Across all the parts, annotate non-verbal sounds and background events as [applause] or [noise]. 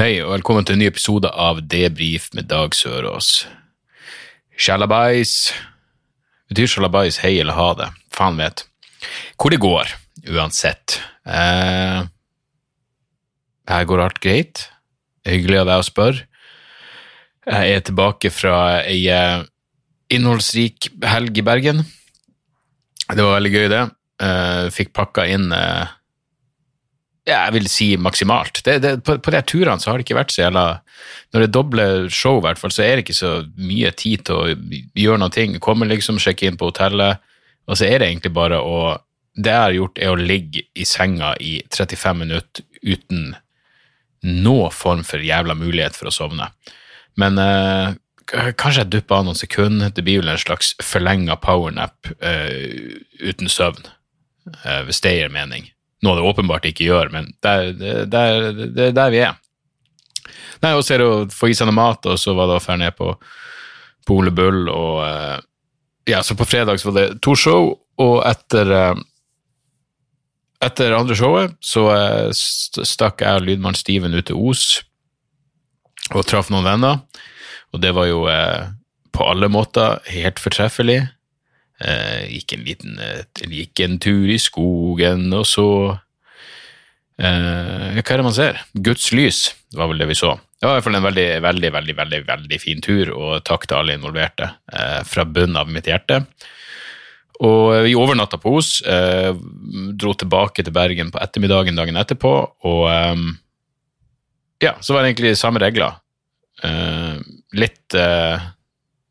Hei, og velkommen til en ny episode av Debrif med Dag Sørås. Sjalabais. Betyr sjalabais hei eller ha det? Faen vet. Hvor det går, uansett. Eh, her går alt greit. Hyggelig av deg å spørre. Jeg er tilbake fra ei eh, innholdsrik helg i Bergen. Det var veldig gøy, det. Eh, fikk pakka inn eh, jeg vil si maksimalt. Det, det, på, på de turene så har det ikke vært så jævla Når det er doble show, i hvert fall, så er det ikke så mye tid til å gjøre noe. ting. Komme liksom, sjekke inn på hotellet, og så er det egentlig bare å Det jeg har gjort, er å ligge i senga i 35 minutter uten noe form for jævla mulighet for å sovne. Men eh, kanskje jeg dupper av noen sekunder. Det blir vel en slags forlenga powernap eh, uten søvn, eh, hvis det gir mening. Noe det åpenbart ikke gjør, men det er er- er der vi er. Nei, og så er det å få i seg noe mat, og så var det å dra ned på, på Ole Bull, og eh, ja, så på fredag så var det to show, og etter eh, etter andre showet så eh, stakk jeg og lydmann Steven ut til Os og traff noen venner, og det var jo eh, på alle måter helt fortreffelig. Eh, gikk en liten eh, gikk en tur i skogen, og så eh, Hva er det man ser? Guds lys, var vel det vi så. Det var i hvert fall en veldig, veldig, veldig, veldig, veldig fin tur, og takk til alle involverte fra bunnen av mitt hjerte. Og vi overnatta på Os, eh, dro tilbake til Bergen på ettermiddagen dagen etterpå, og eh, ja, så var det egentlig samme regler. Eh, litt eh,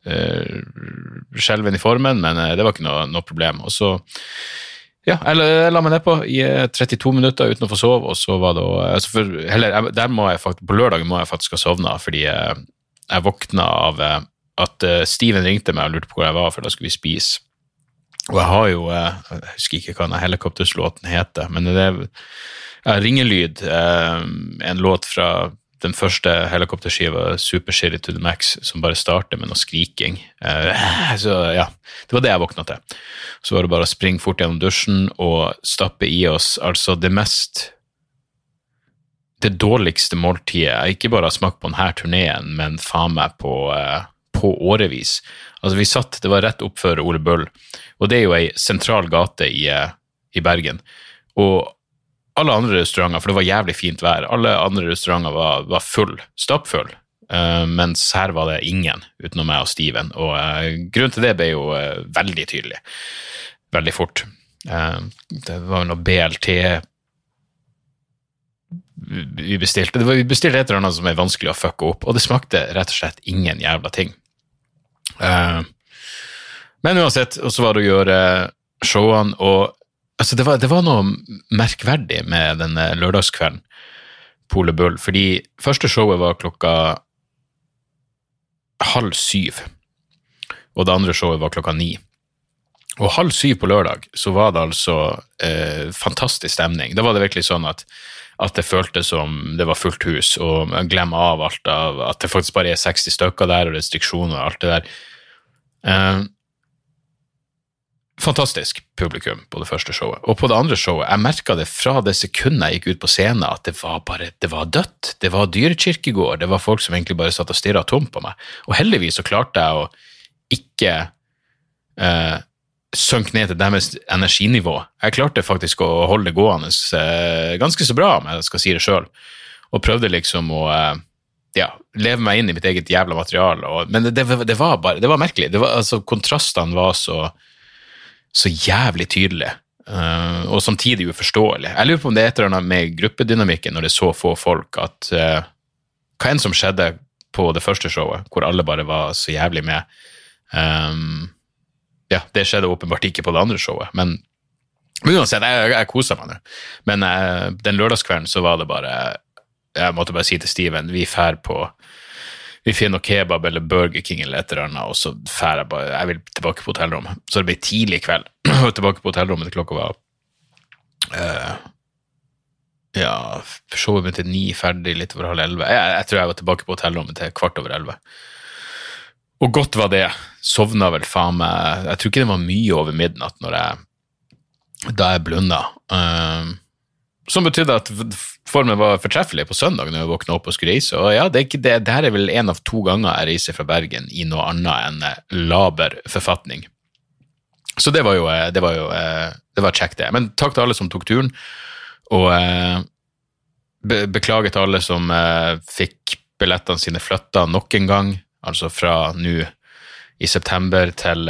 skjelven i formen, men eh, det var ikke noe, noe problem. Og så ja, jeg la, meg nedpå i eh, 32 minutter uten å få sove, og så var det altså for, heller, der må jeg faktisk, På lørdagen må jeg faktisk ha sovna, fordi jeg, jeg våkna av eh, at eh, Steven ringte meg og lurte på hvor jeg var, for da skulle vi spise. Og jeg har jo eh, Jeg husker ikke hva den helikopterslåten heter, men det er ja, Ringelyd, eh, en låt fra den første helikopterskiva, Super Shitty to the Max, som bare starter med noe skriking. Eh, så ja, det var det jeg våkna til. Så var det bare å springe fort gjennom dusjen og stappe i oss altså det mest Det dårligste måltidet jeg ikke bare har smakt på denne turneen, men faen meg på, eh, på årevis. Altså, vi satt, det var rett opp før Ole Bull, og det er jo ei sentral gate i, eh, i Bergen. Og alle andre restauranter, for det var jævlig fint vær, alle andre restauranter var, var full, stappfull, Uh, mens her var det ingen utenom meg og Steven. Og uh, grunnen til det ble jo uh, veldig tydelig, veldig fort. Det var noe BLT vi bestilte. Det var, vi bestilte et eller annet som er vanskelig å fucke opp, og det smakte rett og slett ingen jævla ting. Men uansett, og så var det å gjøre showene, og altså, det, var, det var noe merkverdig med denne lørdagskvelden Pole Bull, fordi første showet var klokka halv syv, og det andre showet var klokka ni. Og halv syv på lørdag så var det altså eh, fantastisk stemning. Da var det virkelig sånn at, at det føltes som det var fullt hus, og glem av alt av at det faktisk bare er 60 stykker der, og restriksjoner og alt det der. Eh, fantastisk publikum på det første showet. Og på det andre showet, jeg merka det fra det sekundet jeg gikk ut på scenen, at det var bare, det var dødt. Det var dyrekirkegård, det var folk som egentlig bare satt og stirra tomt på meg. Og heldigvis så klarte jeg å ikke eh, synke ned til deres energinivå. Jeg klarte faktisk å holde det gående eh, ganske så bra, om jeg skal si det sjøl, og prøvde liksom å eh, ja, leve meg inn i mitt eget jævla materiale. Og, men det, det, det var bare, det var merkelig. Det var, altså, kontrastene var så så jævlig tydelig, Uh, og samtidig uforståelig. Jeg lurer på om det er et eller annet med gruppedynamikken når det er så få folk, at uh, hva enn som skjedde på det første showet, hvor alle bare var så jævlig med um, Ja, det skjedde åpenbart ikke på det andre showet, men, men uansett, jeg, jeg kosa meg nå. Men uh, den lørdagskvelden så var det bare jeg måtte bare si til Steven vi drar på vi finner noe kebab eller Burger King eller et eller annet, og så drar jeg bare Jeg vil tilbake på hotellrommet. Så det ble tidlig kveld. [clears throat] Og tilbake på hotellrommet til klokka var uh, Ja, showet begynte ni, ferdig litt over halv elleve. Jeg, jeg tror jeg var tilbake på hotellrommet til kvart over elleve. Og godt var det. Sovna vel faen meg Jeg tror ikke det var mye over midnatt jeg, da jeg blunda. Um, som betydde at formen var fortreffelig på søndag når jeg våkna opp og skulle reise. Og ja, det, det, det her er vel en av to ganger jeg reiser fra Bergen i noe annet enn eh, laber forfatning. Så det var jo, eh, det var jo eh, det var kjekt, det. Men takk til alle som tok turen. Og be, beklager til alle som fikk billettene sine flytta nok en gang. Altså fra nå i september til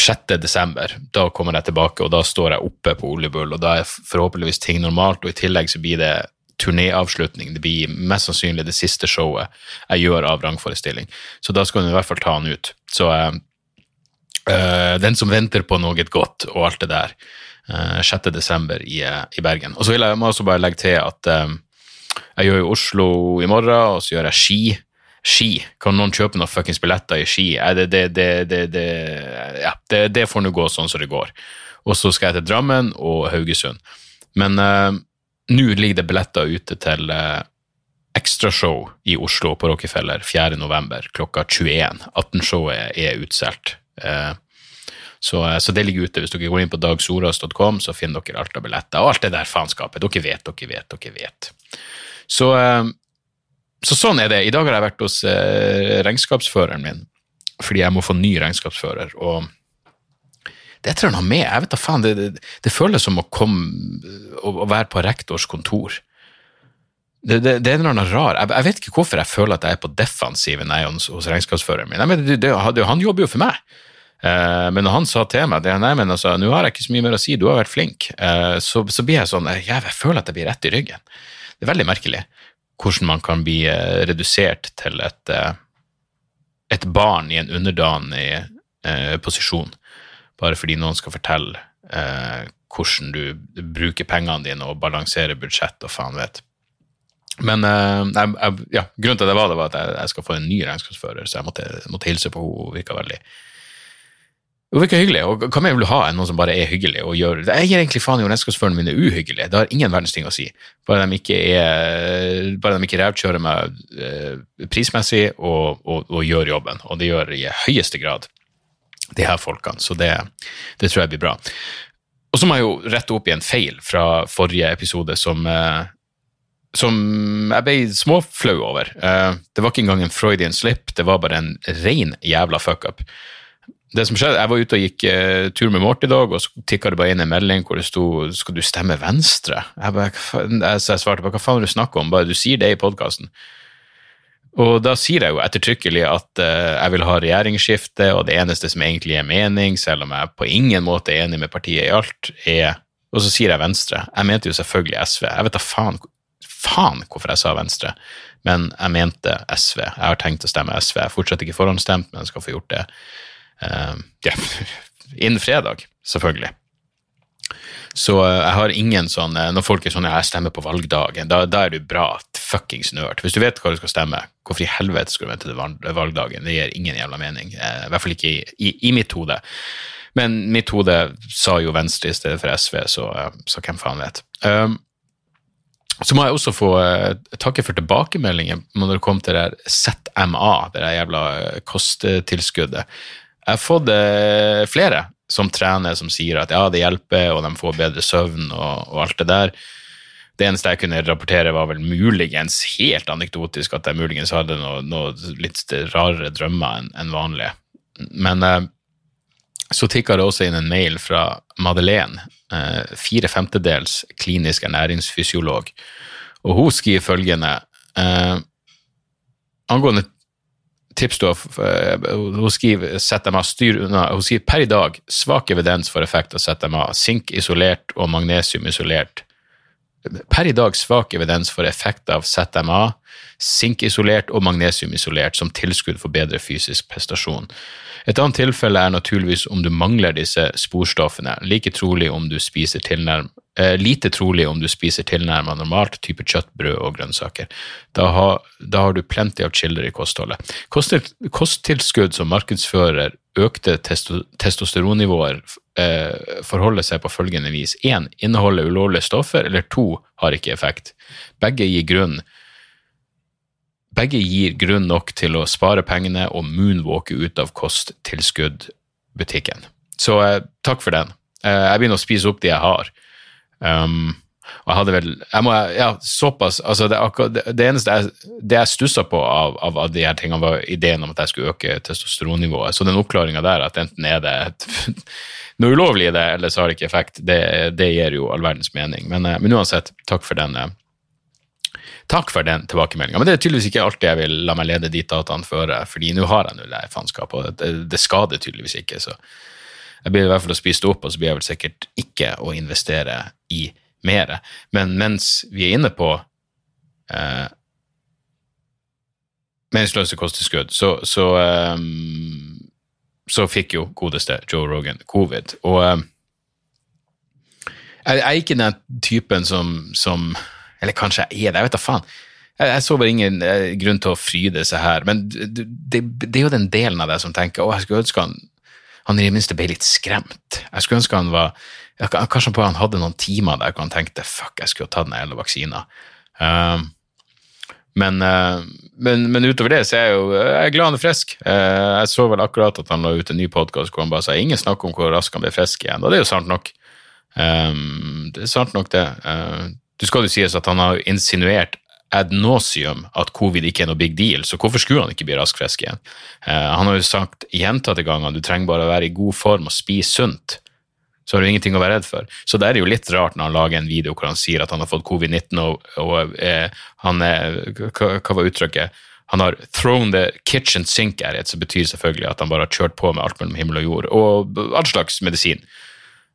6. desember, da kommer jeg tilbake, og da står jeg oppe på Oljebull, og da er forhåpentligvis ting normalt, og i tillegg så blir det turnéavslutning. Det blir mest sannsynlig det siste showet jeg gjør av rangforestilling. Så da skal hun i hvert fall ta han ut. Så uh, Den som venter på noe godt, og alt det der. Uh, 6. desember i, uh, i, Bergen. Og så vil jeg også bare legge til at jeg gjør jo Oslo i morgen, og så gjør jeg Ski ski. Kan noen kjøpe noen fuckings billetter i ski? Det, det, det, ja, det, får nå gå sånn som det går. Og så skal jeg til Drammen og Haugesund. Men uh, nå ligger det billetter ute til uh, ekstrashow i Oslo på Rockefeller 4.11. klokka 21. 18-showet er utsolgt. Uh, så, så, det ligger ute. Hvis dere går inn på dagsoras.com, så finner dere alt av billetter. Og alt det der faenskapet. Dere vet, dere vet, dere vet. Så så sånn er det. I dag har jeg vært hos eh, regnskapsføreren min, fordi jeg må få ny regnskapsfører. og det tror jeg han har med jeg vet da faen, det, det, det, føles som å komme å, å være på rektors kontor. Det, det, det er noe rar. Jeg, jeg, vet ikke hvorfor jeg føler at jeg er på defensiven hos, hos regnskapsføreren min. Mener, det, han jobber jo for meg. Eh, men når han sa til meg det, nei, men altså, nå har jeg ikke så mye mer å si, du har vært flink, eh, så, så, blir jeg sånn jeg, jeg, føler at jeg blir rett i ryggen. Det er veldig merkelig hvordan man kan bli eh, redusert til et, eh, et barn i en underdanig eh, posisjon, bare fordi noen skal fortelle eh, hvordan du bruker pengene dine og balanserer budsjett og faen vet. Men eh, jeg, ja, grunnen til at jeg var det, var at jeg, jeg skal få en ny regnskapsfører, så jeg måtte, måtte hilse på henne. Hun virka veldig det virker hyggelig, og hva mer vil du ha enn noen som bare er hyggelig og gjør det? Jeg gir egentlig faen i om regnskapsførerne mine er uhyggelige, det har ingen verdens ting å si. Bare de ikke er bare de ikke rævkjører meg eh, prismessig og, og, og, gjør jobben, og det gjør i høyeste grad de her folkene, så det, det tror jeg blir bra. Og så må jeg jo rette opp i en feil fra forrige episode som eh, som jeg ble småflau over. Eh, det var ikke engang en Freudian slip, det var bare en rein jævla fuckup det som skjedde, Jeg var ute og gikk uh, tur med Morty i dag, og så tikka det bare inn en melding hvor det sto 'Skal du stemme Venstre?' Jeg, bare, jeg, så jeg svarte bare 'Hva faen du snakker om?' Bare du sier det i podkasten. Og da sier jeg jo ettertrykkelig at uh, jeg vil ha regjeringsskifte, og det eneste som egentlig er mening, selv om jeg på ingen måte er enig med partiet i alt, er Og så sier jeg Venstre. Jeg mente jo selvfølgelig SV. Jeg vet da faen, faen hvorfor jeg sa Venstre, men jeg mente SV. Jeg har tenkt å stemme SV. Jeg har fortsatt ikke forhåndsstemt, men jeg skal få gjort det. Uh, ja, [laughs] innen fredag, selvfølgelig. Så uh, jeg har ingen sånn uh, Når folk er sånn jeg stemmer på valgdagen, da, da er du bra fuckings nerd. Hvis du vet hva du skal stemme, hvorfor i helvete skal du vente til valgdagen? Det gir ingen jævla mening. I hvert fall ikke i, i, i, mitt hode. Men mitt hode sa jo Venstre i stedet for SV, så, så hvem faen vet. Um, så må jeg også få takke for tilbakemeldinger når det kom til det ZMA, det der jævla kosttilskuddet. Jeg har fått eh, flere som trener, som sier at ja, det hjelper, og de får bedre søvn og, og, alt det der. Det eneste jeg kunne rapportere, var vel muligens helt anekdotisk at jeg muligens hadde noe, noe litt rarere drømmer enn en vanlig. Men eh, så tikka det også inn en mail fra Madeleine, eh, fire femtedels klinisk ernæringsfysiolog, og hun skriver følgende eh, angående tips du har eh, Hun skriver ZMA styr unna. Hun sier per i dag svak evidens for effekt av ZMA. Sink isolert og magnesium isolert per i dag svak evidens for effekt av ZMA, sinkisolert og magnesiumisolert som tilskudd for bedre fysisk prestasjon. Et annet tilfelle er naturligvis om du mangler disse sporstoffene, like trolig om du spiser tilnærm, eh, lite trolig om du spiser tilnærmet normalt, type kjøtt, brød og grønnsaker. Da har, da har du plenty av kilder i kostholdet. Kosttilskudd som markedsfører økte testo, testosteronnivåer eh, forholder seg på følgende vis. Én, inneholder ulovlige stoffer, eller to, har ikke effekt. Begge gir grunn begge gir grunn nok til å spare pengene og moonwalke ut av kosttilskuddbutikken. Så eh, takk for den. Eh, jeg begynner å spise opp de jeg har. Um, og jeg hadde vel jeg må, ja, såpass, altså det, det, eneste jeg, det jeg stussa på av, av, av, de her tingene, var ideen om at jeg skulle øke testosteronnivået. Så den oppklaringa der, at enten er det [laughs] noe ulovlig i det, eller så har det ikke effekt, det, det gir jo all verdens mening. Men, eh, men uansett, takk for den. Eh, Takk for den tilbakemeldinga. Men det er tydeligvis ikke alltid jeg vil la meg lede dit dataene føre, fordi nå har jeg null det faenskapet, og det, det, skader tydeligvis ikke. Så jeg blir i hvert fall å spise det opp, og så blir jeg vel sikkert ikke å investere i mer. Men mens vi er inne på eh, meningsløse kosttilskudd, så, så, um, så, fikk jo godeste Joe Rogan covid. Og um, jeg, er ikke den typen som, som eller kanskje jeg er det, jeg vet da faen. Jeg så bare ingen eh, grunn til å fryde seg her, men det, det, det, er jo den delen av deg som tenker å, jeg skulle ønske han han i det minste ble litt skremt. Jeg skulle ønske han var Kanskje han hadde noen timer der hvor han tenkte fuck, jeg skulle ha tatt den hele vaksina. Uh, men, uh, men, men, utover det så er jeg jo jeg er glad han er frisk. Uh, jeg så vel akkurat at han la ut en ny podkast hvor han bare sa ingen snakk om hvor raskt han ble frisk igjen, og det er jo sant nok. Um, det er sant nok, det. Uh, du skal jo sies at han har insinuert ad nauseum at covid ikke er noe big deal, så hvorfor skulle han ikke bli rask frisk igjen? Eh, han har jo sagt gjentatte ganger du trenger bare å være i god form og spise sunt, så har du ingenting å være redd for. Så det er jo litt rart når han lager en video hvor han sier at han har fått covid-19, og, og eh, han er hva, var uttrykket? Han har thrown the kitchen sink at som betyr selvfølgelig at han bare har kjørt på med alt mellom himmel og jord, og all slags medisin.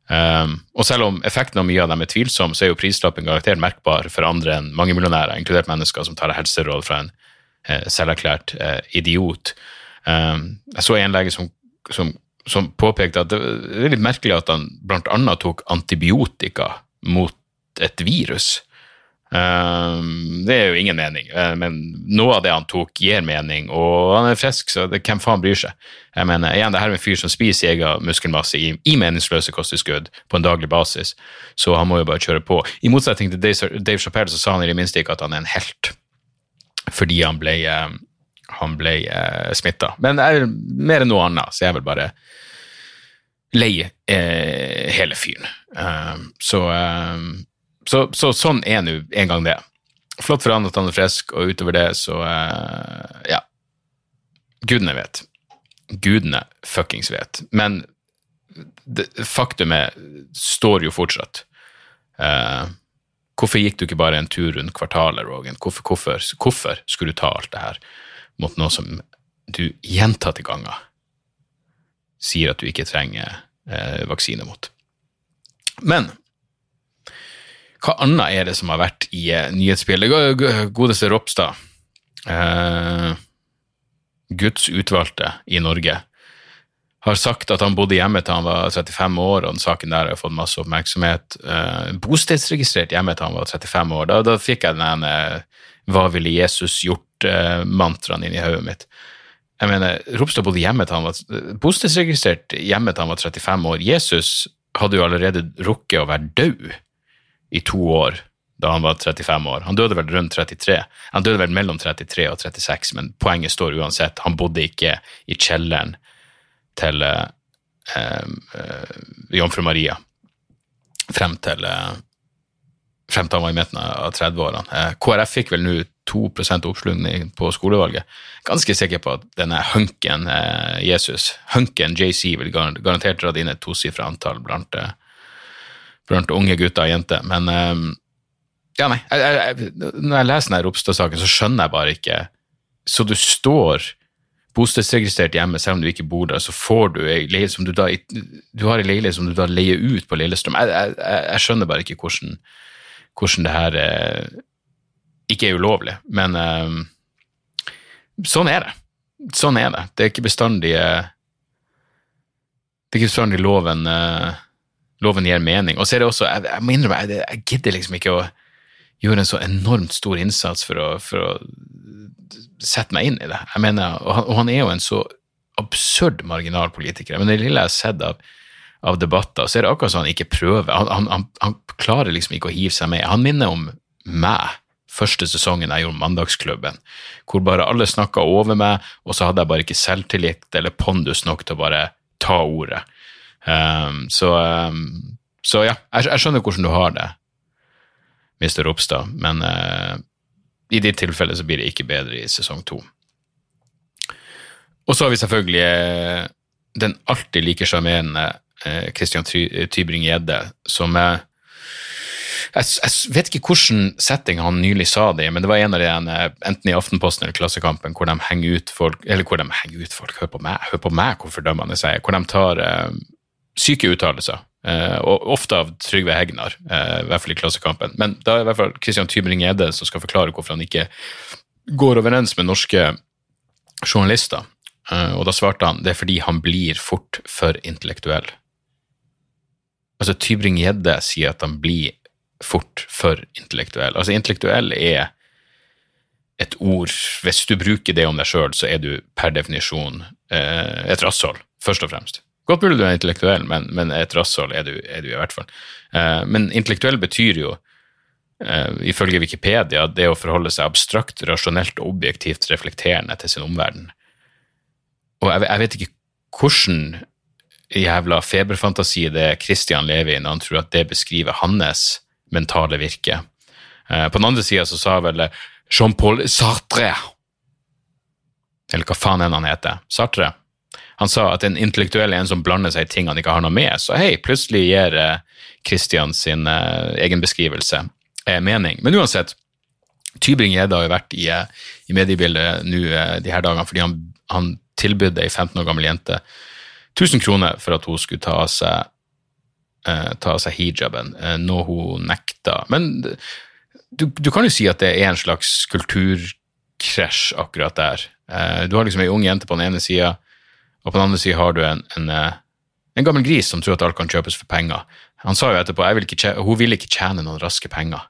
Um, og selv om effekten av mye av dem er tvilsom, så er jo prislappen garantert merkbar for andre enn mange millionærer, inkludert mennesker som tar helseråd fra en eh, selverklært eh, idiot. Um, jeg så en lege som, som, som, påpekte at det er litt merkelig at han bl.a. tok antibiotika mot et virus. Um, det er jo ingen mening, uh, men noe av det han tok, gir mening, og han er frisk, så det, hvem faen bryr seg? Jeg mener, igjen, det her er en fyr som spiser egen muskelmasse i, i meningsløse kosttilskudd på en daglig basis, så han må jo bare kjøre på. I motsetning til Dave, Chappelle så sa han i det minste ikke at han er en helt, fordi han ble, uh, han ble uh, smitta. Men er, mer enn noe annet, så jeg vel bare lei eh, hele fyren. Uh, så så, så, sånn er nå en gang det. Flott for han at han er frisk, og utover det så uh, Ja. Gudene vet. Gudene fuckings vet. Men det, faktumet står jo fortsatt. Uh, hvorfor gikk du ikke bare en tur rundt kvartalet, Rogan? Hvorfor, hvorfor, hvorfor skulle du ta alt det her mot noe som du gjentatte ganger sier at du ikke trenger uh, vaksine mot? Men hva annet er det som har vært i uh, nyhetsbildet? Godeste Ropstad, uh, Guds utvalgte i Norge, har sagt at han bodde hjemme til han var 35 år, og den saken der har fått masse oppmerksomhet. Uh, bostedsregistrert hjemme til han var 35 år. Da, da fikk jeg den uh, 'Hva ville Jesus gjort?'-mantraen inn i hodet mitt. Jeg mener, Ropstad bodde hjemme til han var bostedsregistrert hjemme til han var 35 år. Jesus hadde jo allerede rukket å være død i to år da han var 35 år. Han døde vel rundt 33. Han døde vel mellom 33 og 36, men poenget står uansett. Han bodde ikke i kjelleren til uh, uh, jomfru Maria frem til, uh, frem til han var i midten av 30-årene. KrF fikk vel nå 2% oppslutning på skolevalget. Ganske sikker på at denne hunken Jesus, hunken JC, vil garantert dra inn et tosifra antall blant blant unge gutter og jenter. Men um, ja, nei, jeg, jeg, når jeg leser denne Ropstad-saken, så skjønner jeg bare ikke Så du står bostedsregistrert hjemme, selv om du ikke bor der, så får du ei leilighet som du da Du har ei leilighet som du da leier ut på Lillestrøm. Jeg, jeg, jeg, skjønner bare ikke hvordan, hvordan det her eh, ikke er ulovlig. Men eh, sånn er det. Sånn er det. Det er ikke bestandig eh, Det er ikke bestandig loven eh, loven gir mening. Og så er det også, jeg, jeg må innrømme, jeg, jeg gidder liksom ikke å gjøre en så enormt stor innsats for å, for å sette meg inn i det. Jeg mener, og han, og han er jo en så absurd marginal politiker. Men det lille jeg har sett av, av debatter, så er det akkurat som han ikke prøver. Han, han, han, han klarer liksom ikke å hive seg med. Han minner om meg første sesongen jeg gjorde Mandagsklubben, hvor bare alle snakka over meg, og så hadde jeg bare ikke selvtillit eller pondus nok til å bare ta ordet. Um, så, um, så, ja, jeg, jeg, skjønner hvordan du har det, Mr. Ropstad, men uh, i ditt tilfelle så blir det ikke bedre i sesong to. Og så har vi selvfølgelig uh, den alltid like sjarmerende uh, Christian Tybring-Gjedde, som er jeg, jeg, vet ikke hvilken setting han nylig sa det i, men det var en av de enten i Aftenposten eller Klassekampen hvor de henger ut folk Eller hvor de henger ut folk, hør på meg, hør på meg hvor fordømmende jeg er. Hvor de tar syke uttalelser. Uh, og ofte av Trygve Hegnar, uh, i hvert fall i Klassekampen. Men da er i hvert fall Christian Tybring-Gjedde som skal forklare hvorfor han ikke går overens med norske journalister. Uh, og da svarte han det er fordi han blir fort for intellektuell. Altså Tybring-Gjedde sier at han blir fort for intellektuell. Altså Intellektuell er et ord Hvis du bruker det om deg sjøl, så er du per definisjon et rasshold, først og fremst. Godt mulig du er intellektuell, men, men et rasshold er, er, du i hvert fall. Uh, men intellektuell betyr jo, uh, ifølge Wikipedia, det å forholde seg abstrakt, rasjonelt og objektivt reflekterende til sin omverden. Og jeg, jeg, vet ikke hvordan jævla feberfantasi det Christian lever i når han tror at det beskriver hans mentale virke. Uh, på den andre sida så sa vel Jean-Paul Sartre Eller hva faen enn han heter. Sartre han sa at en intellektuell er en som blander seg i ting han ikke har noe med. Så hei, plutselig gir uh, Christian sin uh, egen beskrivelse uh, mening. Men uansett, Tybring-Gjedde har jo vært i, i mediebildet nå de her dagene fordi han, han tilbød ei 15 år gammel jente 1000 kroner for at hun skulle ta av seg, ta av seg hijaben, noe hun nekta. Men du, du, kan jo si at det er en slags kulturkrasj akkurat der. Du har liksom ei ung jente på den ene sida og på den andre sida har du en, en, eh, en, gammel gris som tror at alt kan kjøpes for penger. Han sa jo etterpå at hun vil ikke tjene noen raske penger.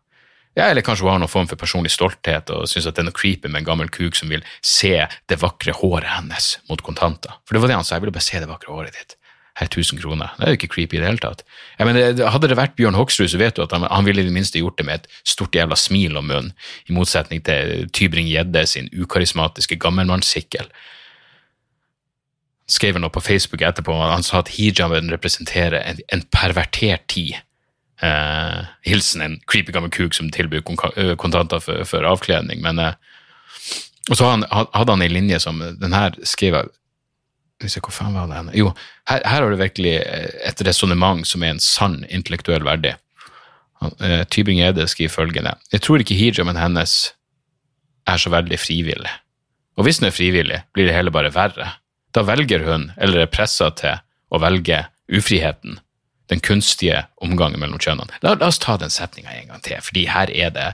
Ja, eller kanskje hun har noen form for personlig stolthet og syns det er noe creepy med en gammel kuk som vil se det vakre håret hennes mot kontanter. For det var det han sa, jeg ville bare se det vakre håret ditt. Her 1000 kroner. Det er jo ikke creepy i det hele tatt. Ja, men hadde det vært Bjørn Hoksrud, så vet du at han, han ville i det minste gjort det med et stort jævla smil om munnen, i motsetning til Tybring-Gjedde sin ukarismatiske gammelmannssikkel skrev noe på Facebook etterpå. Han sa at hijaben representerer en, en pervertert tid. Eh, hilsen en creepy gammel kuk som tilbyr kontanter for, for avkledning. Men, eh, og så hadde han ei linje som Den her skrev jeg Hvor faen var det henne? Jo, her, her, har du virkelig et resonnement som er en sann intellektuell verdig. Eh, Tybring-Gjedde skriver følgende Jeg tror ikke hijaben hennes er så veldig frivillig. Og hvis den er frivillig, blir det hele bare verre. Da velger hun, eller er pressa til, å velge ufriheten. Den kunstige omgangen mellom kjønnene. La, la oss ta den setninga en gang til, fordi her er det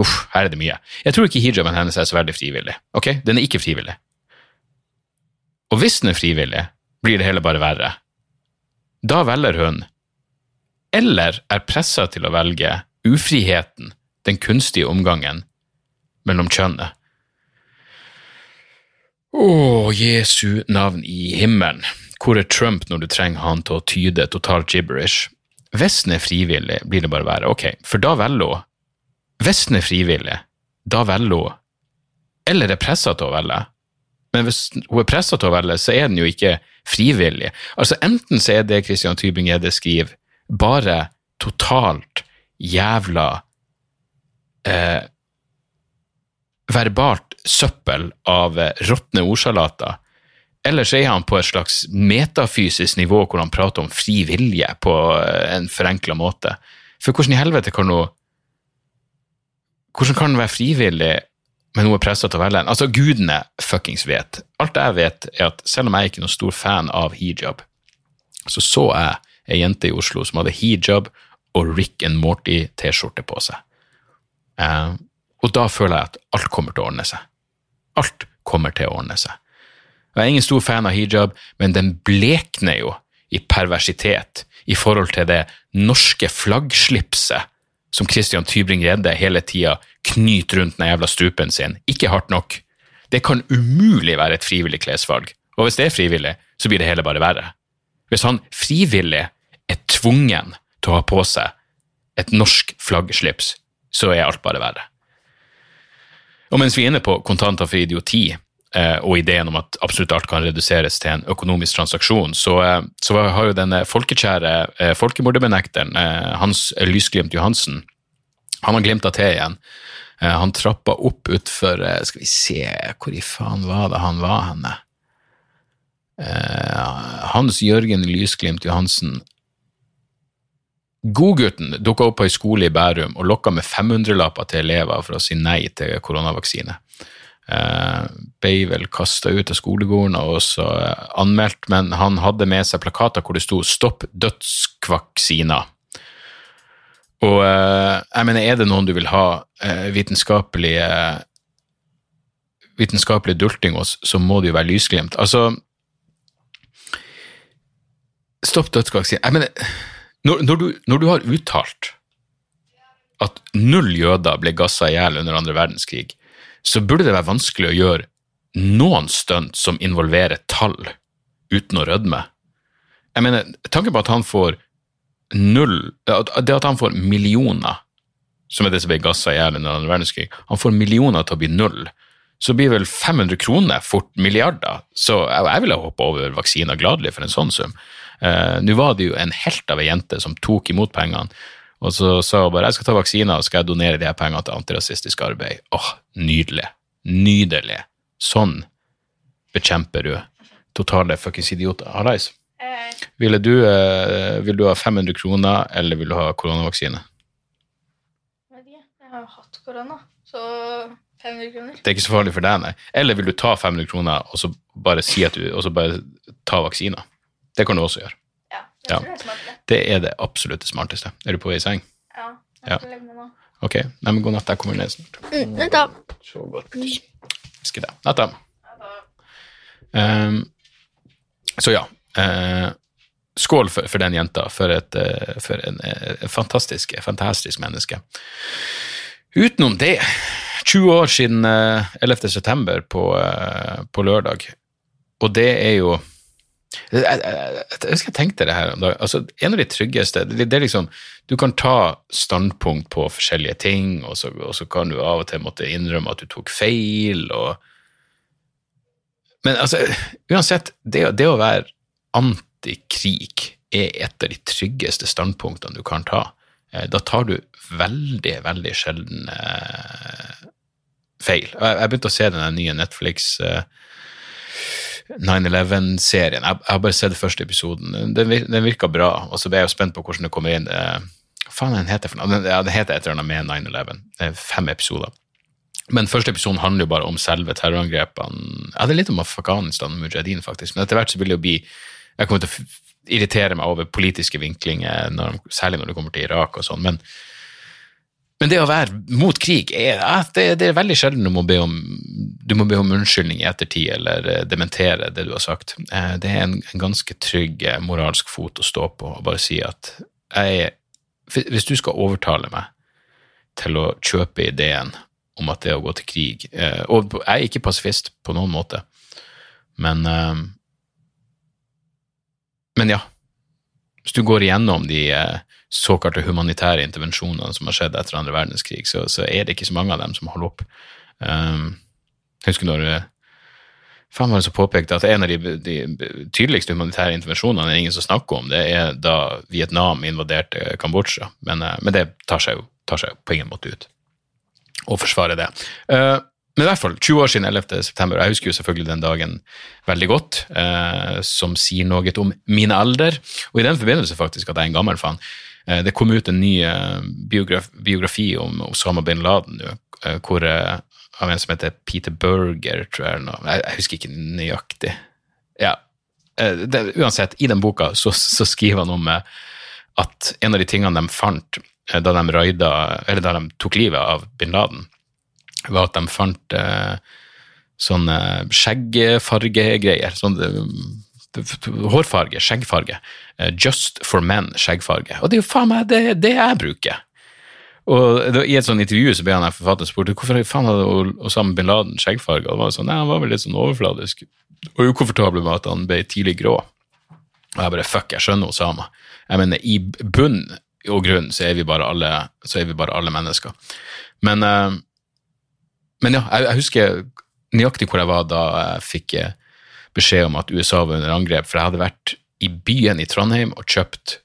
uff, her er det mye. Jeg tror ikke hijaben hennes er så veldig frivillig. Ok, den er ikke frivillig. Og hvis den er frivillig, blir det hele bare verre. Da velger hun, eller er pressa til å velge, ufriheten, den kunstige omgangen mellom kjønnet. Å, Jesu navn i himmelen, hvor er Trump når du trenger han til å tyde totalt gibberish? Hvis den er frivillig, blir det bare være ok, for da velger hun. Hvis den er frivillig, da velger hun. Eller er pressa til å velge. Men hvis hun er pressa til å velge, så er den jo ikke frivillig. Altså Enten så er det Christian Tybing-Gjedde skriver, bare totalt jævla eh, verbalt søppel av eh, råtne ordsalater. Ellers er han på et slags metafysisk nivå hvor han prater om fri vilje på eh, en forenkla måte. For hvordan i helvete kan hun Hvordan kan hun være frivillig, men hun er pressa til å velge en? Altså, gudene fuckings vet. Alt jeg vet, er at selv om jeg er ikke noen stor fan av hijab, så så jeg ei jente i Oslo som hadde hijab og Rick and Morty-T-skjorte på seg. Eh, og da føler jeg at alt kommer til å ordne seg. Alt kommer til å ordne seg. Jeg er ingen stor fan av hijab, men den blekner jo i perversitet i forhold til det norske flaggslipset som Christian Tybring-Gjedde hele tida knyter rundt den jævla strupen sin. Ikke hardt nok. Det kan umulig være et frivillig klesvalg. Og hvis det er frivillig, så blir det hele bare verre. Hvis han frivillig er tvungen til å ha på seg et norsk flaggslips, så er alt bare verre. Og mens vi er inne på kontanter for idioti, eh, og ideen om at absolutt alt kan reduseres til en økonomisk transaksjon, så, eh, så har jo folkekjære eh, folkemorderbenekteren, eh, Hans Lysglimt Johansen, han har glimta til igjen. Han trappa opp utfor Skal vi se, hvor i faen var det han var henne? Hans Jørgen Lysglimt Johansen Godgutten dukka opp på ei skole i Bærum og lokka med 500-lapper til elever for å si nei til koronavaksine. Eh, ble vel kasta ut av skolegården og også uh, anmeldt, men han hadde med seg plakater hvor det sto 'Stopp dødskvaksina'. Og eh, jeg mener, er det noen du vil ha vitenskapelig vitenskapelig dulting hos, så må det jo være lysglimt. Altså Stopp dødskvaksina Jeg mener når, når, du, når, du, har uttalt at null jøder ble gassa i hjel under andre verdenskrig, så burde det være vanskelig å gjøre noen stunt som involverer tall, uten å rødme. Jeg mener, Tanken på at han får null Det at han får millioner, som er det som ble gassa i hjel under andre verdenskrig, han får millioner til å bli null, så blir vel 500 kroner fort milliarder. Så jeg, jeg ville hoppe over vaksiner gladelig for en sånn sum. Uh, Nå var det jo en helt av ei jente som tok imot pengene, og så sa hun bare jeg skal ta vaksiner og skal jeg donere de her pengene til antirasistisk arbeid. Åh, nydelig. Nydelig. Sånn bekjemper du totale fuckings idioter. Hallais. Eh. Ville du, uh, vil du ha 500 kroner, eller vil du ha koronavaksine? Jeg har jo hatt korona, så 500 kroner. Det er ikke så farlig for deg, nei. Eller vil du ta 500 kroner og så bare si at du, og så bare ta vaksiner? Det kan du også gjøre. Ja, ja. det er. Det er det absolutt det smarteste. Er du på vei i seng? Ja. Jeg skal legge meg nå. Ok. Nei, men god natt. Jeg kommer ned snart. Mm. Så godt. Skal det. Natta. Um, så ja. Uh, skål for, for, den jenta, for, et, uh, for en uh, fantastisk, fantastisk menneske. Utenom det, 20 år siden 11. september på, på lørdag, og det er jo jeg, jeg, jeg jeg tenke deg det her om altså, En av de tryggeste det, det, er liksom Du kan ta standpunkt på forskjellige ting, og så, og så, kan du av og til måtte innrømme at du tok feil. Og, men altså, uansett, det, det å være antikrig er et av de tryggeste standpunktene du kan ta. Eh, da tar du veldig, veldig sjelden eh, feil. Jeg, begynte å se den nye Netflix eh, 9-11-serien. Jeg, har bare sett første episoden. Den, den virka bra, og så ble jeg jo spent på hvordan det kommer inn. Hva faen den heter for noe? Ja, det heter et eller annet med 9-11. Det er fem episoder. Men første episoden handler jo bare om selve terrorangrepene. Ja, det er litt om Afghanistan og Mujahedin, faktisk, men etter hvert så vil det jo bli Jeg kommer til å irritere meg over politiske vinklinger, når, særlig når det kommer til Irak og sånn, men men det å være mot krig, er, det, det, er veldig sjelden du må, be om, du må be om unnskyldning i ettertid eller eh, dementere det du har sagt. Eh, det er en, en ganske trygg eh, moralsk fot å stå på og bare si at jeg, hvis du skal overtale meg til å kjøpe ideen om at det å gå til krig Og jeg er ikke pasifist på noen måte, men Men ja. Hvis du går igjennom de såkalte humanitære intervensjonene som har skjedd etter andre verdenskrig, så, så, er det ikke så mange av dem som holder opp. Um, jeg husker når Faen var det som påpekte at en av de, de, tydeligste humanitære intervensjonene er ingen som snakker om, det er da Vietnam invaderte Kambodsja. Men, uh, men, det tar seg, jo, tar seg, jo, på ingen måte ut å forsvare det. Uh, men i hvert fall, 20 år siden 11. september, jeg husker jo selvfølgelig den dagen veldig godt, eh, som sier noe om min alder, og i den forbindelse faktisk at jeg er en gammel fan. Eh, det kom ut en ny eh, biografi om Osama bin Laden nå, eh, hvor av en som heter Peter Berger, tror jeg. Jeg, husker ikke nøyaktig. Ja, det, uansett, i den boka så, så, skriver han om at en av de tingene de fant da de røyda, da de tok livet av bin Laden, var at de fant sånne skjeggfargegreier. Sånn hårfarge, skjeggfarge. Eh, Just for men skjeggfarge. Og det er jo faen meg det, det jeg bruker. Og I et sånt intervju så ble han forfatteren spurt hvorfor faen hadde Osama bin Laden skjeggfarge. Og det var sånn, nei, Han var vel litt sånn overfladisk og ukomfortabel med at han ble tidlig grå. Og jeg bare fuck, jeg skjønner Osama. Jeg mener, i bunn og grunn så er vi bare alle, vi bare alle mennesker. Men, eh, men ja, jeg, jeg husker nøyaktig hvor jeg var da jeg fikk eh, beskjed om at USA var under angrep, for jeg hadde vært i byen i Trondheim og kjøpt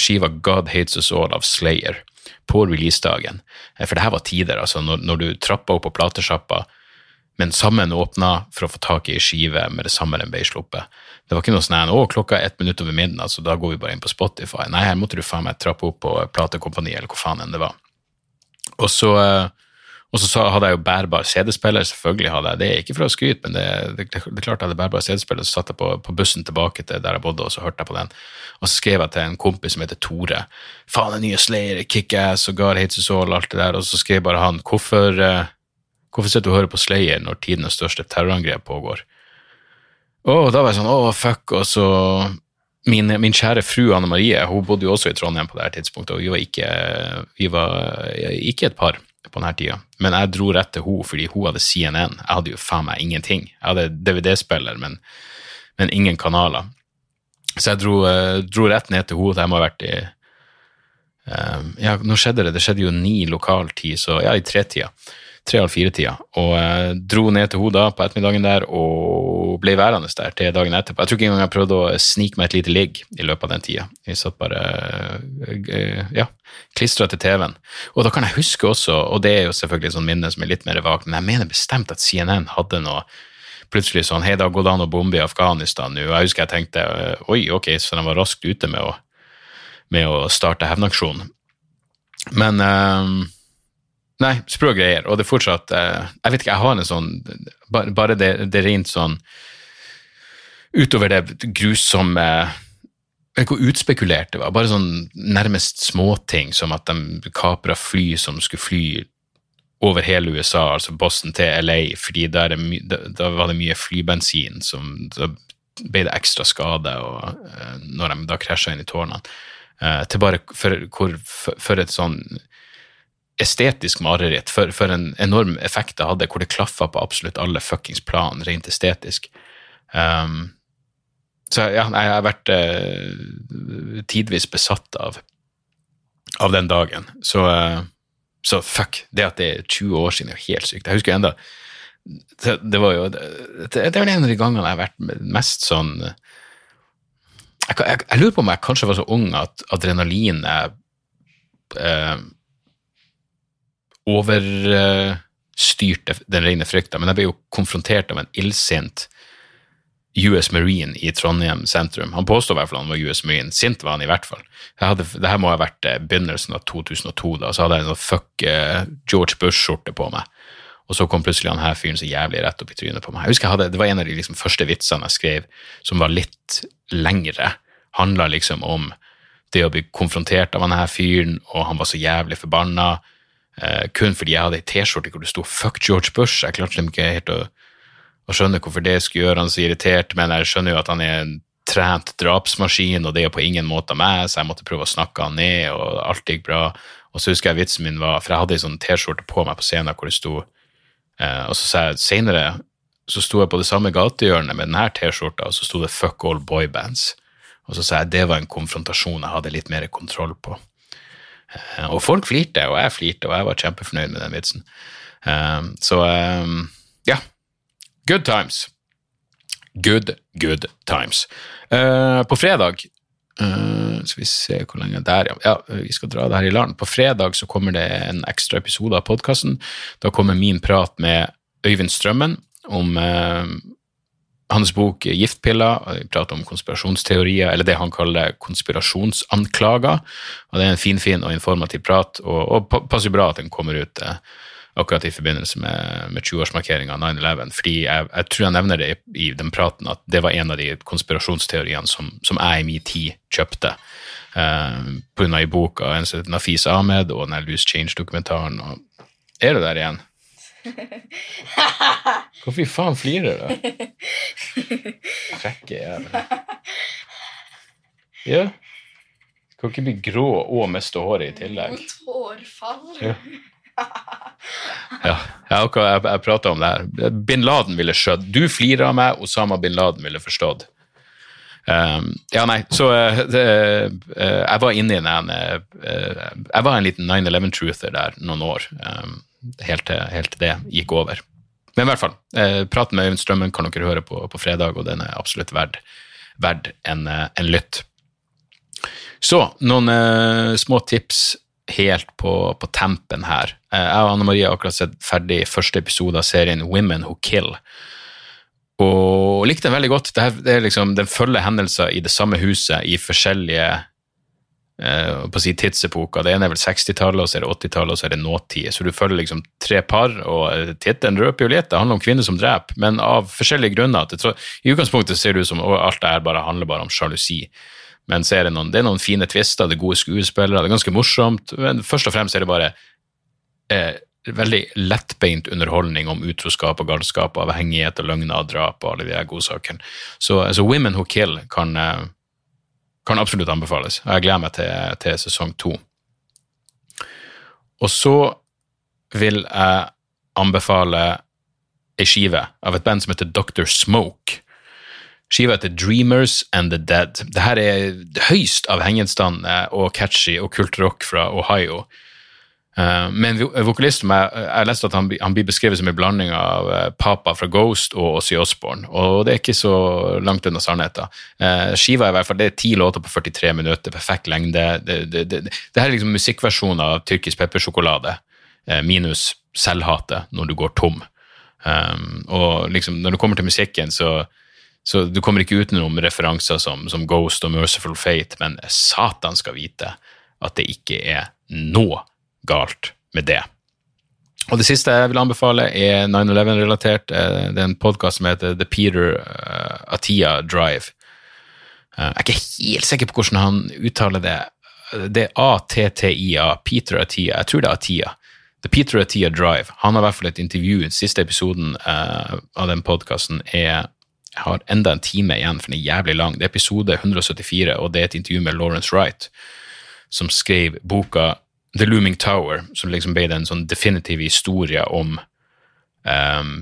skiva God Hates Us All av Slayer på releasedagen. Eh, For det her var tider, altså, når, når du trappa opp på platesjappa, men sammen åpna for å få tak i ei skive med det samme den ble sluppet. Det var ikke noe sånn å, klokka er ett minutt over midnatt, så da går vi bare inn på Spotify. Nei, her måtte du faen meg trappe opp på platekompani, eller hvor faen enn det var. Og så, eh, og så hadde jeg jo bærbar CD-spiller, selvfølgelig hadde jeg det. Ikke for å skryte, men det, det, det er klart jeg hadde bærbar CD-spiller. Så satt jeg på, på bussen tilbake til der jeg bodde, og så hørte jeg på den. Og så skrev jeg til en kompis som heter Tore. Faen, den nye Slayer, Kickass og God Hates Us All, alt det der. Og så skrev bare han, hvorfor, eh, hvorfor sitter du og hører på Slayer når tidenes største terrorangrep pågår? Og da var jeg sånn, å fuck, og så min, min kjære fru Anne Marie hun bodde jo også i Trondheim på det her tidspunktet, og vi var ikke, vi var ikke et par på denne tida. Men jeg dro rett til henne fordi hun hadde CNN. Jeg hadde jo faen meg ingenting. Jeg hadde DVD-spiller, men, men ingen kanaler. Så jeg dro, eh, dro rett ned til henne. Jeg må ha vært i eh, Ja, nå skjedde det. Det skjedde jo ni lokal tid, så ja, i tretida. Tre eller fire-tida. Og jeg dro ned til henne på ettermiddagen der og ble værende der til dagen etterpå. Jeg tror ikke engang jeg prøvde å snike meg et lite ligg i løpet av den tida. Jeg satt bare eh, ja, klistra til TV-en. Og da kan jeg huske også, og det er jo selvfølgelig et sånt minne som er litt mer vagt, men jeg mener bestemt at CNN hadde noe plutselig sånn Hei, da går det an å bombe i Afghanistan nå. Jeg husker jeg tenkte oi, ok, så de var raskt ute med å, med å starte hevnaksjonen. Men eh, Nei, sprø greier. Og det er fortsatt eh, Jeg vet ikke, jeg har en sånn Bare, det, det rent sånn Utover det grusomme ikke hvor utspekulert det var. Bare sånn nærmest småting som at de kapra fly som skulle fly over hele USA, altså Boston til LA, fordi da, var det mye flybensin som Da ble det ekstra skade og, eh, når de da krasja inn i tårnene. Eh, til bare for, for, for et sånn estetisk mareritt, for, for en enorm effekt det hadde, hvor det klaffa på absolutt alle fuckings plan, rent estetisk. Um, så ja, jeg har vært uh, tidvis besatt av, av den dagen. Så, uh, så fuck, det at det er 20 år siden er jo helt sykt. Jeg husker enda det, det var jo det, det er en av de gangene jeg har vært mest sånn jeg, jeg, jeg lurer på om jeg kanskje var så ung at adrenalinet eh, overstyrte den rene frykta, men jeg ble jo konfrontert av en illsint US Marine i Trondheim sentrum. Han påstod i hvert fall han var US Marine. Sint var han i hvert fall. Hadde, det her må ha vært eh, begynnelsen av 2002. da, Så hadde jeg en sånn fuck eh, George Bush-skjorte på meg. Og så kom plutselig han her fyren så jævlig rett opp i trynet på meg. Jeg husker jeg hadde, Det var en av de liksom, første vitsene jeg skrev som var litt lengre. Handla liksom om det å bli konfrontert av han her fyren, og han var så jævlig forbanna. Eh, kun fordi jeg hadde ei T-skjorte hvor det sto 'fuck George Bush'. Jeg klarte liksom ikke helt å å, skjønne hvorfor det skulle gjøre han så irritert, men jeg skjønner jo at han er en trent drapsmaskin, og det er på ingen måte meg, så jeg måtte prøve å snakke han ned, og alt gikk bra. Og så husker jeg vitsen min var, for jeg hadde ei sånn T-skjorte på meg på scenen hvor det sto eh, Og så sa jeg seinere så sto jeg på det samme gatehjørnet med denne T-skjorta, og så sto det 'fuck all boybands'. Og så sa jeg det var en konfrontasjon jeg hadde litt mer kontroll på. Eh, og folk flirte, og jeg flirte, og jeg var kjempefornøyd med den vitsen. Eh, så eh, ja, Good times. Good, good times. På fredag Uh, Skal vi se hvor lenge Der, ja. ja. Vi skal dra det her i land. På fredag så kommer det en ekstra episode av podkasten. Da kommer min prat med Øyvind Strømmen om hans bok 'Giftpiller'. Vi prater om konspirasjonsteorier, eller det han kaller konspirasjonsanklager. Og Det er en finfin fin og informativ prat, og, og passer bra at den kommer ut eh, akkurat i forbindelse med, med 20-årsmarkeringa av 9-11. Fordi jeg, jeg, tror jeg nevner det i, i, den praten at det var en av de konspirasjonsteoriene som, som jeg i min tid kjøpte. Uh, Pga. i boka Nafis Ahmed og den Loose Change-dokumentaren. og Er du der igjen? Hvorfor faen flirer du? [laughs] Frekke jævel. Ja. Skal ikke bli grå og miste håret i tillegg. Og hårfall. Ja. Ja, jeg, jeg, jeg prata om det her. Bin Laden ville skjøtt. Du flirer av meg, Osama bin Laden ville forstått. Um, ja, nei, så uh, det, uh, Jeg var inne i den uh, Jeg var en liten 9-11-truther der noen år, um, helt, til, helt til det gikk over. Men i hvert fall, eh, praten med Øyvind Strømmen kan dere høre på, på fredag, og den er absolutt verd, verd en, eh, en lytt. Så noen eh, små tips helt på, på tempen her. Eh, jeg og Anne Marie har akkurat sett ferdig første episode av serien Women Who Kill. Og likte den veldig godt. Det, her, det liksom, Den følger hendelser i det samme huset i forskjellige eh, på å si tidsepoker. Det ene er vel 60-tallet, og så er det 80-tallet, og så er det nåtid. Så du følger liksom tre par, og eh, tittelen røper jo litt. Det handler om kvinner som dreper, men av forskjellige grunner. I utgangspunktet ser det ut som å, alt det her bare handler bare om sjalusi. Men så er det noen, det er noen fine tvister, det er gode skuespillere, det er ganske morsomt. Men først og fremst er det bare eh, veldig lettbeint underholdning om utroskap og galskap, avhengighet og løgner og drap og alle de godsakene. Så, så Women Who Kill kan, eh, kan absolutt anbefales. Jeg gleder meg til, til sesong to. Og så vil jeg anbefale ei skive av et band som heter Dr. Smoke. Skiva heter Dreamers and the Dead. Dette er høyst avhengighetsdannende og catchy og kult rock fra Ohio. Eh, men vokalist jeg, jeg har lest at han, han blir beskrevet som en blanding av eh, Papa fra Ghost og Ozzy Osbourne, og det er ikke så langt unna sannheten. Uh, skiva er i hvert fall, det er ti låter på 43 minutter, perfekt lengde. Det, det, det, det her er liksom musikkversjonen av tyrkisk peppersjokolade, eh, minus selvhatet når du går tom. Og liksom, når det kommer til musikken, så, så du kommer ikke utenom referanser som, som Ghost og Merciful Fate, men satan skal vite at det ikke er noe galt med det. Og det siste jeg vil anbefale, er 9-11-relatert. Eh, Det er en podkast som heter The Peter eh, Atia Drive. Eh, Jeg er ikke helt sikker på hvordan han uttaler det. Det er A-T-T-I-A, Peter Atia. Jeg tror det er Atia. The Peter Atia Drive. Han har i hvert fall et intervju. Den siste episoden av den podkasten er jeg har enda en time igjen, for den er jævlig lang. Det er episode 174, og det er et intervju med Lawrence Wright, som skrev boka The Looming Tower, som liksom ble en sånn definitiv historie om um,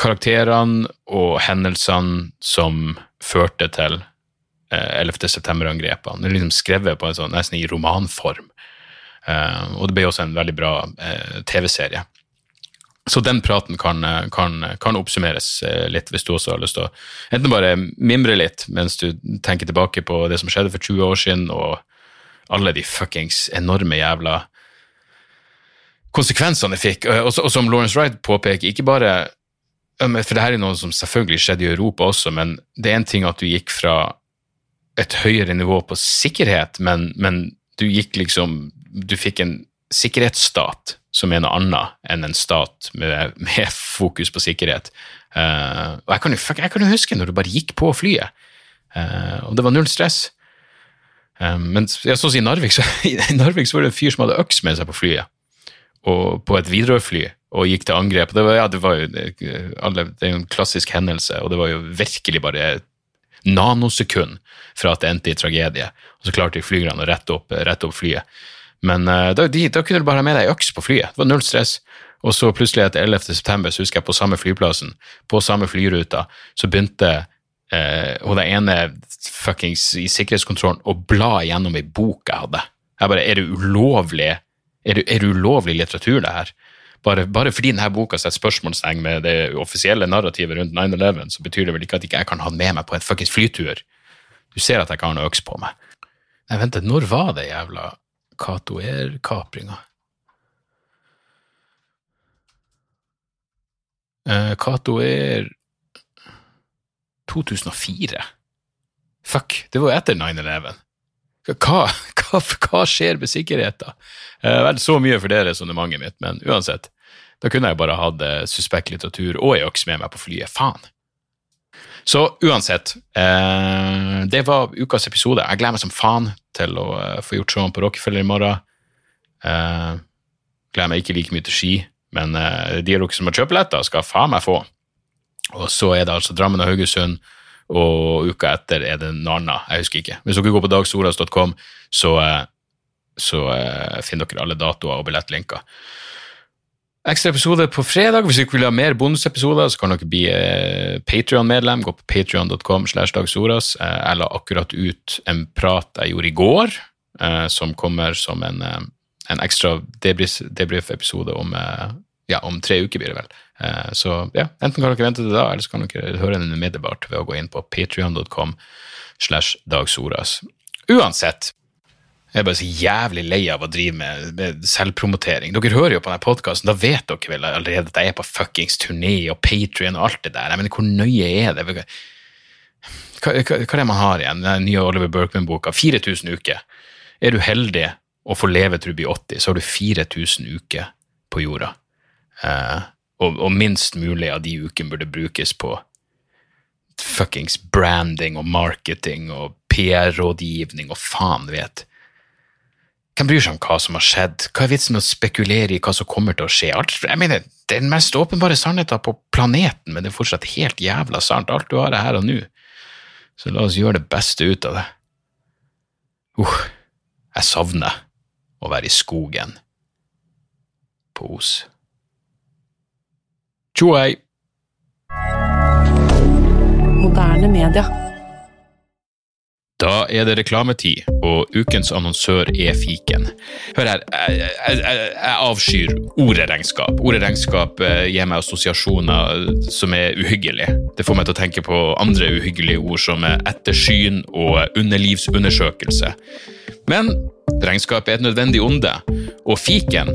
karakterene og hendelsene som førte til uh, 11. september-angrepene. Det er liksom skrevet på en sånn, nesten i romanform. Uh, og det ble også en veldig bra uh, TV-serie. Så den praten kan, eh, kan, kan oppsummeres eh, litt, hvis du også har lyst til å enten bare mimre litt mens du tenker tilbake på det som skjedde for 20 år siden, og alle de fuckings enorme jævla konsekvensene det fikk. Og, og som Lawrence Wright påpeker, ikke bare For det her er noe som selvfølgelig skjedde i Europa også, men det er en ting at du gikk fra et høyere nivå på sikkerhet, men, men du gikk liksom Du fikk en sikkerhetsstat som er noe annet enn en stat med, med fokus på sikkerhet. Uh, og jeg kan, jo, jeg kan jo huske når du bare gikk på flyet, uh, og det var null stress. Men jeg så å si Narvik, så, [laughs] i Narvik så var det en fyr som hadde øks med seg på flyet, og på et Widerøe-fly, og gikk til angrep. Det var, ja, det var jo alle, det er en klassisk hendelse, og det var jo virkelig bare nanosekund fra at det endte i tragedie. Og så klarte flygerne å rette opp, rette opp flyet. Men eh, da, de, da kunne du bare ha med deg øks på flyet. Det var null stress. Og så plutselig etter 11. september, så husker jeg på samme flyplassen, på samme flyruta, så begynte eh, hun der ene fuckings i sikkerhetskontrollen og bla gjennom ei bok jeg hadde. Jeg bare, er det ulovlig er det, er det ulovlig litteratur, det her? Bare, bare fordi denne boka setter spørsmålstegn med det offisielle narrativet rundt 9-11, så betyr det vel ikke at ikke jeg kan ha den med meg på en fuckings flytur. Du ser at jeg ikke har noe øks på meg. Nei, vent, når var det jævla Cato Air-kapringa? Eh, Cato Air 2004. Fuck, det var jo etter 9-11. Hva, hva, hva skjer med sikkerheten? Eh, vel, så mye for det resonnementet mitt, men uansett. Da kunne jeg bare hatt eh, suspekt litteratur og ei øks med meg på flyet. Faen. Så uansett, eh, det var ukas episode. Jeg gleder meg som faen til å eh, få gjort showet på Rockefeller i morgen. Eh, gleder meg ikke like mye til ski, men eh, de av dere som har kjøpt billetter, skal faen meg få. Og så er det altså Drammen og Haugesund, og uka etter er det Narna. Jeg husker ikke. Hvis dere går på dagsoras.com, så, eh, så eh, finner dere alle datoer og billettlinker. Ekstra episode på fredag. Hvis dere vil ha mer bonusepisoder, så kan dere bli eh, Patrion-medlem. Gå på patrion.com. slash dagsoras. Eh, jeg la akkurat ut en prat jeg gjorde i går, som kommer som en, en ekstra debrief-episode om, ja, om tre uker, blir det vel. Eh, så ja, enten kan dere vente til da, eller så kan dere høre den umiddelbart ved å gå inn på patrion.com slash dagsoras. Uansett, jeg er bare så jævlig lei av å drive med, med selvpromotering. Dere hører jo på denne podkasten, da vet dere vel allerede at jeg er på fuckings turné og Patrion og alt det der. Jeg mener, hvor nøye er det? Hva, hva, hva er det man har igjen? Den nye Oliver Berkman-boka. 4000 uker. Er du heldig og får leve til du blir 80, så har du 4000 uker på jorda. Eh, og, og minst mulig av de ukene burde brukes på fuckings branding og marketing og PR-rådgivning og faen vet. Hvem bryr seg om hva som har skjedd? Hva er vitsen med å spekulere i hva som kommer til å skje? Alt, jeg mener, Det er den mest åpenbare sannheten på planeten, men det er fortsatt helt jævla sant. Alt du har er her og nå. Så la oss gjøre det beste ut av det. Uh, jeg savner å være i skogen på Os. Tjo hei! Moderne media. Da er det reklametid, og ukens annonsør er fiken. Hør her, jeg, jeg, jeg, avskyr ordet regnskap. Ordet regnskap eh, gir meg assosiasjoner som er uhyggelige. Det får meg til å tenke på andre uhyggelige ord som ettersyn og underlivsundersøkelse. Men regnskap er et nødvendig onde, og fiken